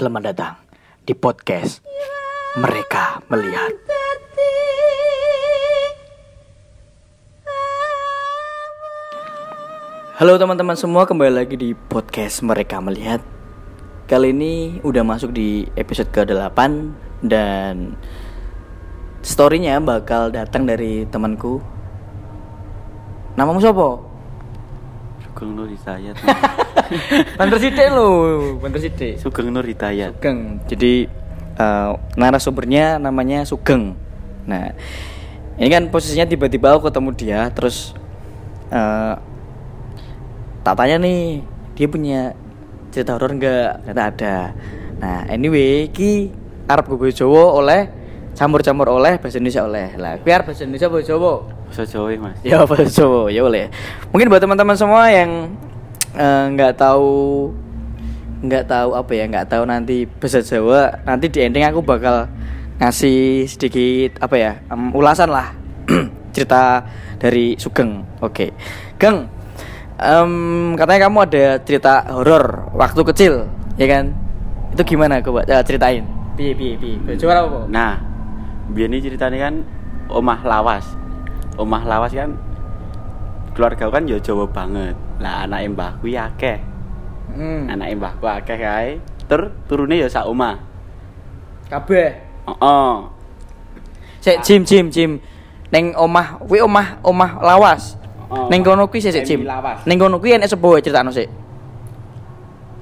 Selamat datang di podcast Mereka Melihat. Halo teman-teman semua, kembali lagi di podcast Mereka Melihat. Kali ini udah masuk di episode ke-8 dan storynya bakal datang dari temanku. Namamu siapa? Sugeng Nur Hidayat. Banter sidik lo, banter sidik. Sugeng Nur Hidayat. Sugeng. Jadi uh, narasumbernya namanya Sugeng. Nah, ini kan posisinya tiba-tiba aku ketemu dia, terus uh, tak tanya nih, dia punya cerita horor enggak? Kata ada. Nah, anyway, ki Arab gue Jawa oleh campur-campur oleh bahasa Indonesia oleh. Lah, biar bahasa Indonesia bahasa Jawa. Bahasa Jawa Mas. Ya bahasa Jawa, ya boleh. Mungkin buat teman-teman semua yang eh, nggak tahu nggak tahu apa ya nggak tahu nanti bahasa Jawa. Nanti di ending aku bakal ngasih sedikit apa ya em, ulasan lah. Cerita dari Sugeng. Oke. Geng em, katanya kamu ada cerita horor waktu kecil ya kan? Itu gimana coba eh, ceritain. Piye piye piye? Coba apa Nah, biar ini ceritanya kan omah lawas. Omah lawas kan keluarga kan ya Jawa banget. Lah anak mbah kuwi akeh. hmm. Anak mbahku akeh kae. Tur turune ya sak omah. kabeh Heeh. Sik Jim Jim Jim. Neng omah kuwi omah omah lawas. Oh, Neng kono kuwi sik Jim. Neng kono kuwi enek wae critakno sik.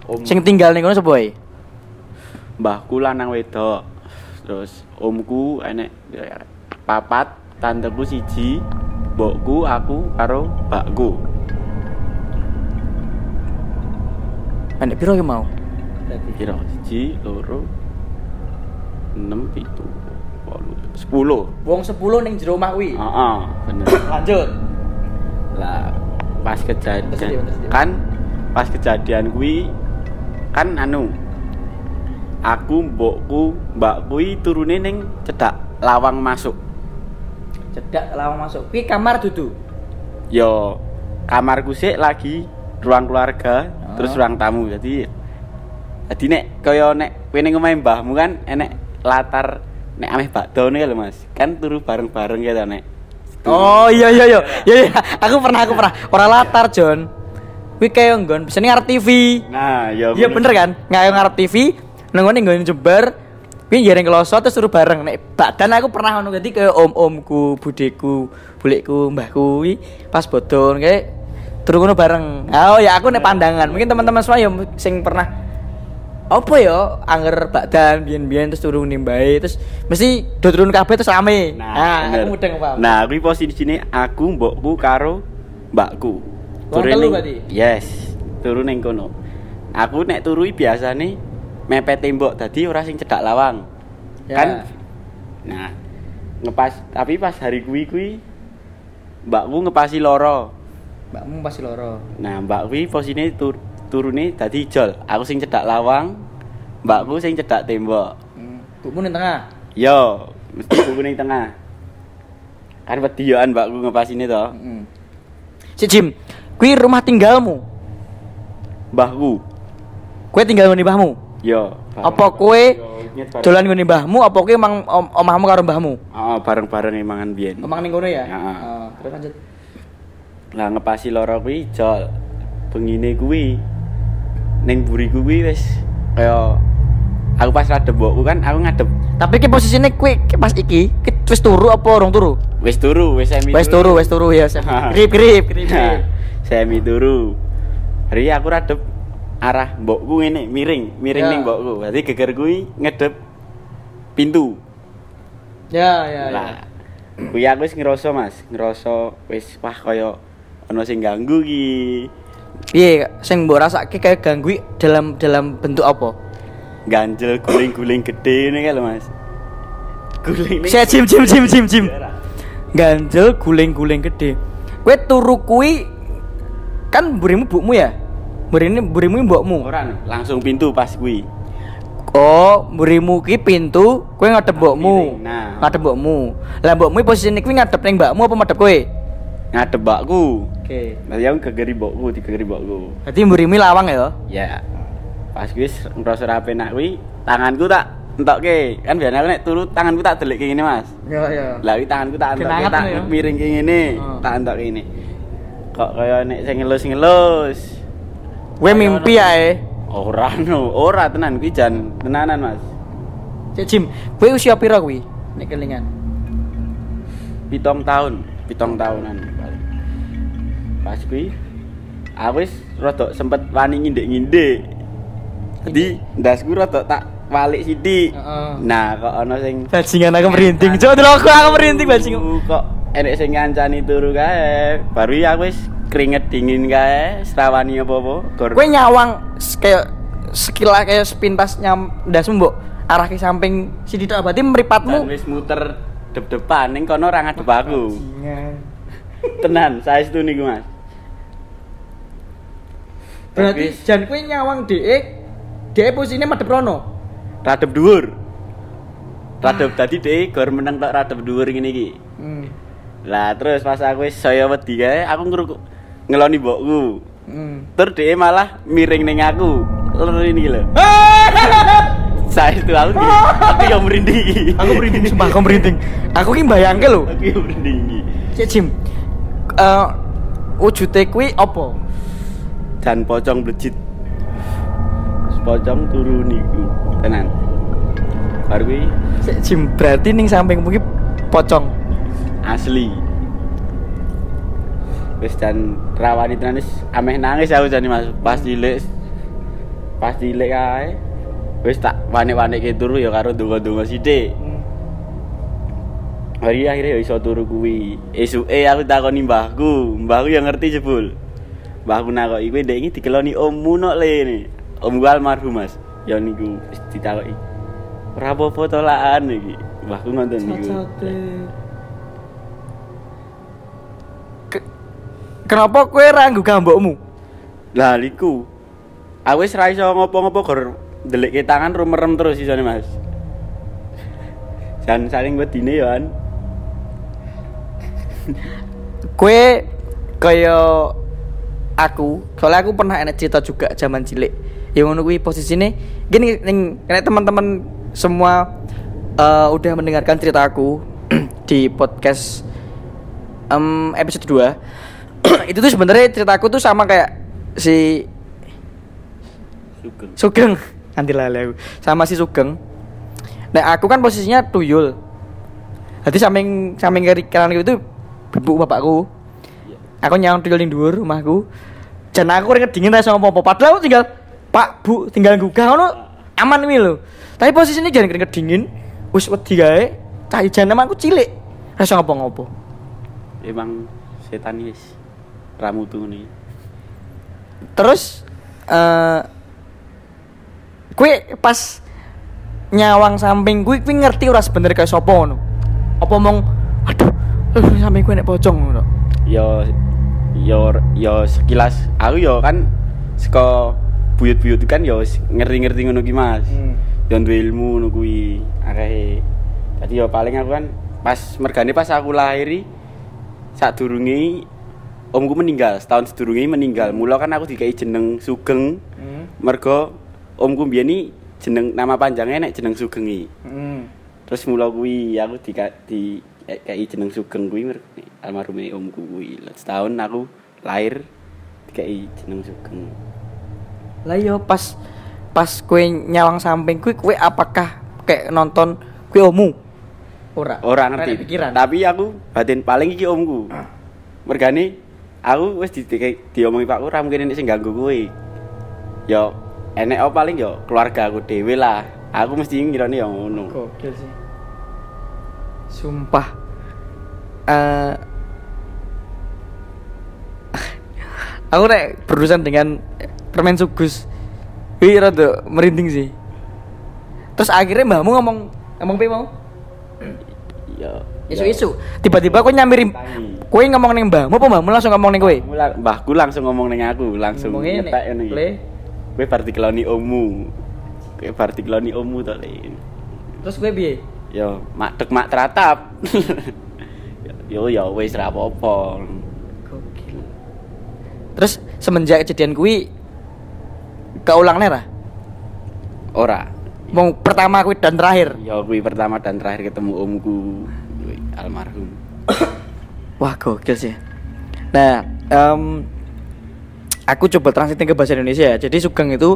Om Sing tinggal ning kono wae? mbahku lanang wedok. Terus omku enek ya, papat, tanteku siji, mbokku aku karo mbakku. Enek piro ki mau? Kira siji, loro, enam, pitu, walu, sepuluh. Wong 10 ning jero omah kuwi. Heeh, bener. Lanjut. Lah pas kejadian kan pas kejadian kuwi kan anu aku mbokku mbak kuwi turune ning cedak lawang masuk Cedak lawang masuk. Kuwi kamar dudu. yo kamarku sih lagi ruang keluarga. Terus ruang tamu jadi jadi nek kaya nek ning omahe mbahmu kan enek latar nek ameh bakdo lho Mas kan turu bareng-bareng gitu nek Oh iya iya iya. Iya iya. Aku pernah aku pernah. Ora latar, Jon. Kuwi kaya nggon pesene ngarep TV. nah ya Iya bener kan? Ngayo ngarep TV, nang ngene nggon jembar, kuwi jareng kloso terus suruh bareng. Nek badan aku pernah ngono dadi kaya om-omku, budeku, bulekku, mbahku kuwi pas bodho kayak turu ngono bareng. Oh ya aku nek pandangan. Mungkin teman-teman semua yang sing pernah apa ya anger badan biyen-biyen terus turun nimbahe terus mesti do turun kabeh terus rame. Nah, bener. aku mudeng paham. Nah, kuwi posisine aku, mbokku karo mbakku. Wong Turu telu ning-? Yes, turu ning kono. Aku nek turu biasane mepet tembok dadi ora sing cedak lawang. Ya. Kan Nah, ngepas tapi pas hari kuwi kuwi mbakku ngepasi loro. Mbakmu pasti loro. Nah, mbak kuwi posisine tur turune dadi jol. Aku sing cedak lawang, mbakku sing cedak tembok. Hmm. Bukmu ning tengah. Yo, mesti kuku ning tengah. Kan wedioan mbakku ngepasine to. Heeh. Si Jim, kuwi rumah tinggalmu. Mbahku. Kue tinggal ngene mbahmu. Yo. Apa kue dolan ngene mbahmu apa kue emang om- omahmu karo mbahmu? Oh, bareng-bareng emangan biyen. Omang ning kono ya? Heeh. Oh, terus lanjut. Lah ngepasi loro kuwi jol. Bengine kuwi ning buriku kuwi wis kaya aku pas radep mbokku kan aku ngadep Tapi ki posisine kue ki pas iki ki wis turu apa urung turu? wis turu wis semi Wis turu, wis turu ya. Krip krip krip. Nah, krip. semi turu. Hari aku radep arah mbokku ngene miring, miring Ya. ning mbokku. Berarti geger kuwi ngedep pintu. Ya ya ya. Lah, kuwi aku wis ngerasa Mas, ngerasa wis wah kaya ana sing ganggu ki. Piye sing mbok rasake kayak ganggu dalam dalam bentuk apa? Ganjel guling-guling gede ini lho, Mas. Guling Saya Jim Jim Jim Jim Jim. Ganjel guling-guling gede. Kue turu kui kan burimu bukmu ya? Burini burimu mbokmu. Ora no, langsung pintu pas kuwi. Oh, burimu ki pintu, kue ngadep mbokmu. Nah. Ngadep mbokmu. Lah mbokmu posisine kuwi ngadep ning mbakmu apa madhep kowe? Ngadep mbakku. Oke. Nanti aku gegeri mbokku, digegeri mbokku. Berarti burimu lawang ya? Ya. Pas kuwi wis ngrasa ra penak kuwi, tanganku tak entokke. Kan biasanya aku nek turu tanganku tak delik kayak gini, Mas. Ya ya. Lah iki tanganku tak entokke tak ya? miring kayak gini, Oh. tak entokke ini. Kok kaya nek sing ngelus-ngelus. Gue mimpi ae. Ora no, ora tenan kuwi jan tenanan, Mas. Cek Jim, gue usia pira kuwi? Nek kelingan. Pitong tahun, pitong tahunan. Pas kuwi aku wis rada sempet wani ngindek-ngindek. Jadi ndasku rada tak walik sithik. Heeh. Nah, kok ana sing Bajingan aku merinding. Coba dulu aku aku merinding bajingan. Uh, kok enek sing ngancani turu kae. Baru ya aku wis keringet dingin kae, serawani apa-apa. Gue nyawang kayak sekilas kayak sepintas nyam ndasmu mbok arah ke samping sidi tok berarti dan mripatmu. wis muter dep-depan ning kono ora ngadep aku. Bajingan. Tenan, saya itu niku, Mas. Berarti jan kowe nyawang dhek dhek posisine madhep rono. radep dhuwur. Radep tadi dhek gor meneng tok radep dhuwur ngene iki. Hmm. Lah terus pas aku wis saya wedi kae, aku ngruk ngeloni mbokku. Hmm. Terus dhek malah miring ning aku. Lho ini lho. Saya itu aku aku yang merinding. aku merinding sumpah aku merinding. Aku ki mbayangke lho. Aku yang merinding. Cek Jim. Eh wujude kuwi apa? Dan pocong blejit. Pocong turu niku. Tenan. Baru kuwi Jim berarti ning sampingmu ki pocong. asli. Wis dan rawani tenan wis ameh nangis aku jane Mas. Pas cilik pas cilik kae. Wis tak wanek-wanekke turu ya karo donga-donga sithik. Hari akhirnya ya iso turu kuwi. Esuke aku takoni mbahku, mbahku yang ngerti jebul. Mbahku nakoki kowe ndek iki dikeloni ommu nok le ne. Omku almarhum Mas. Ya niku wis ditakoki. Ora apa-apa tolakan iki. Mbahku ngoten niku. Ke- Kenapa kowe ra nggo gambokmu? Lah liku. Aku wis ra iso ngopo-ngopo gor ndelikke tangan rumerem terus isone Mas. Jan saling wedine ya an. Kowe kaya aku, soalnya aku pernah enak cerita juga zaman cilik. Ya ngono kuwi posisine. Gini ning teman-teman semua eh, udah mendengarkan cerita aku di podcast em, episode 2 itu tuh sebenarnya ceritaku tuh sama kayak si Sugeng. Sugeng. Nanti aku. Sama si Sugeng. Nah aku kan posisinya tuyul. Jadi samping samping kiri kanan itu bapakku aku nyawang tuyul ning dhuwur rumahku dan aku ringet dingin rasa ngomong apa padahal aku tinggal pak bu tinggal gugah ngono aman wi lho tapi posisinya jangan keringet dingin wis wedi gae cah ijan aku cilik rasa ngopo-ngopo Emang setan wis ramutu nih. Terus eh kue pas nyawang samping kue kue ngerti ora sebenernya kayak sopo ngono. Apa omong aduh samping kue nek pocong ngono. Yo yo yo sekilas aku yo kan saka buyut-buyut kan yo wis ngerti-ngerti ngono ki Mas. Hmm. Yo duwe ilmu ngono kuwi akehe. Dadi yo paling aku kan pas mergane pas aku lahiri sadurunge omku meninggal, setahun sedurunge meninggal. Mula kan aku dikai jeneng Sugeng Hmm. mergo omku mbiyen ni jeneng nama panjangnya nek jeneng Sugengi. Hmm. Terus mula kuwi aku di di jeneng Sugeng kuwi almarhume omku kuwi. Setahun aku lahir dikai jeneng Sugeng. Lah yo pas pas kue nyawang samping kue kue apakah kayak nonton kue omu? Ora. Ora ngerti. pikiran. Tapi aku batin paling iki omku. Mergane aku wis di diomongi Pakku ora mungkin enek sing ganggu kowe. Ya enek apa paling ya keluarga aku dhewe lah. Aku mesti ngirane ya ngono. Gokil sih. Sumpah. Eh aku nek berurusan dengan permen sugus. Wih rada merinding sih. Terus akhirnya mbahmu ngomong ngomong apa mau? Ya. Isu-isu. Tiba-tiba kau nyamiri kowe ngomong ning mbahmu apa mbahmu langsung ngomong ning kowe? Mula- Mbahku langsung ngomong ning aku, langsung ngetek bar dikeloni ommu. Kowe bar dikeloni ommu to, Le. Terus kowe piye? Yo, mak dek mak teratap. Yo yo wis ra apa-apa. Terus semenjak kejadian kuwi keulang nera? ora Mau pertama kuwi dan terakhir. ya kuwi pertama dan terakhir ketemu omku almarhum Wah, gokil sih. Nah, em, aku coba transitin ke bahasa Indonesia ya. Jadi Sugeng itu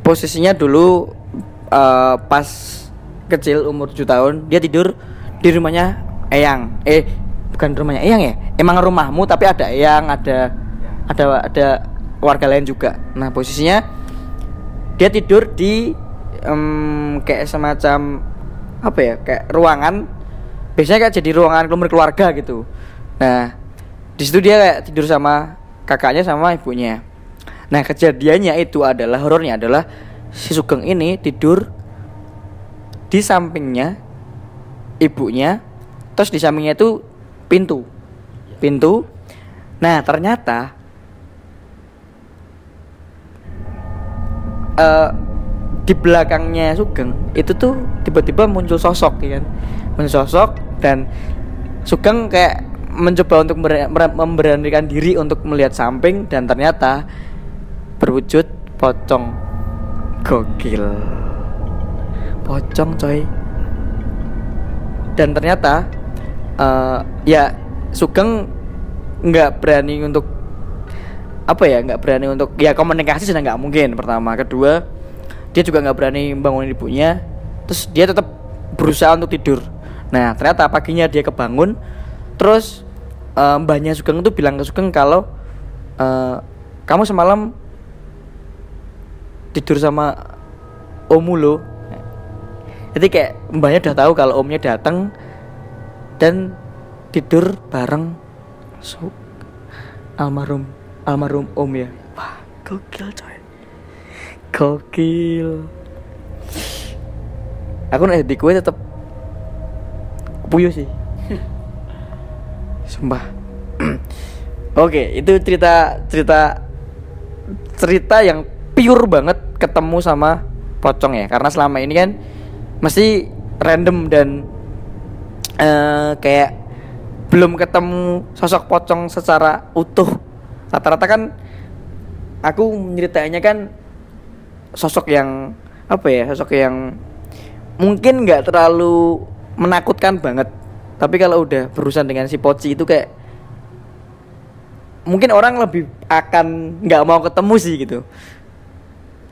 posisinya dulu eh, pas kecil umur 7 tahun dia tidur di rumahnya Eyang. Eh, bukan rumahnya Eyang ya? Emang rumahmu tapi ada Eyang, ada ada ada warga lain juga. Nah, posisinya dia tidur di em, kayak semacam apa ya? Kayak ruangan biasanya kayak jadi ruangan keluarga keluarga gitu. Nah, di situ dia kayak tidur sama kakaknya sama ibunya. Nah, kejadiannya itu adalah horornya adalah si Sugeng ini tidur di sampingnya ibunya, terus di sampingnya itu pintu. Pintu. Nah, ternyata eh di belakangnya Sugeng itu tuh tiba-tiba muncul sosok ya kan? Muncul sosok dan Sugeng kayak mencoba untuk memberanikan diri untuk melihat samping dan ternyata berwujud pocong. Gokil. Pocong coy. Dan ternyata eh, ya Sugeng nggak berani untuk apa ya nggak berani untuk ya komunikasi sudah nggak mungkin pertama. Kedua dia juga nggak berani bangunin ibunya. Terus dia tetap berusaha untuk tidur. Nah ternyata paginya dia kebangun. Terus eh, mbahnya Sugeng itu bilang ke Sugeng kalau eh, kamu semalam tidur sama omu lo. Jadi kayak mbahnya udah tahu kalau omnya datang dan tidur bareng Su- almarhum almarhum om ya? Wah gokil coy. Gokil. Aku nih di kue tetep puyuh sih. Sumpah. Oke itu cerita cerita cerita yang pure banget ketemu sama pocong ya. Karena selama ini kan mesti random dan eh kayak belum ketemu sosok pocong secara utuh rata-rata kan aku nyeritainnya kan sosok yang apa ya sosok yang mungkin nggak terlalu menakutkan banget. Tapi kalau udah berurusan dengan si poci itu kayak mungkin orang lebih akan nggak mau ketemu sih gitu.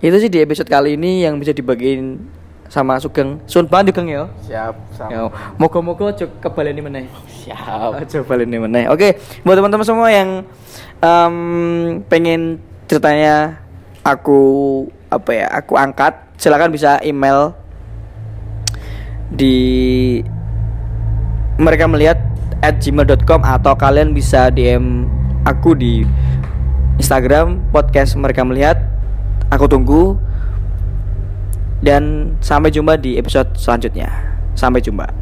Itu sih di episode kali ini yang bisa dibagiin sama Sugeng. Sun banget Sugeng ya siap Ya, moga-moga aja kebaleni meneh. siap. Aja baleni meneh. Oke, buat teman-teman semua yang em, pengen ceritanya aku apa ya, aku angkat, silakan bisa email di mereka melihat at gmail.com atau kalian bisa DM aku di Instagram podcast mereka melihat. Aku tunggu. Dan sampai jumpa di episode selanjutnya. Sampai jumpa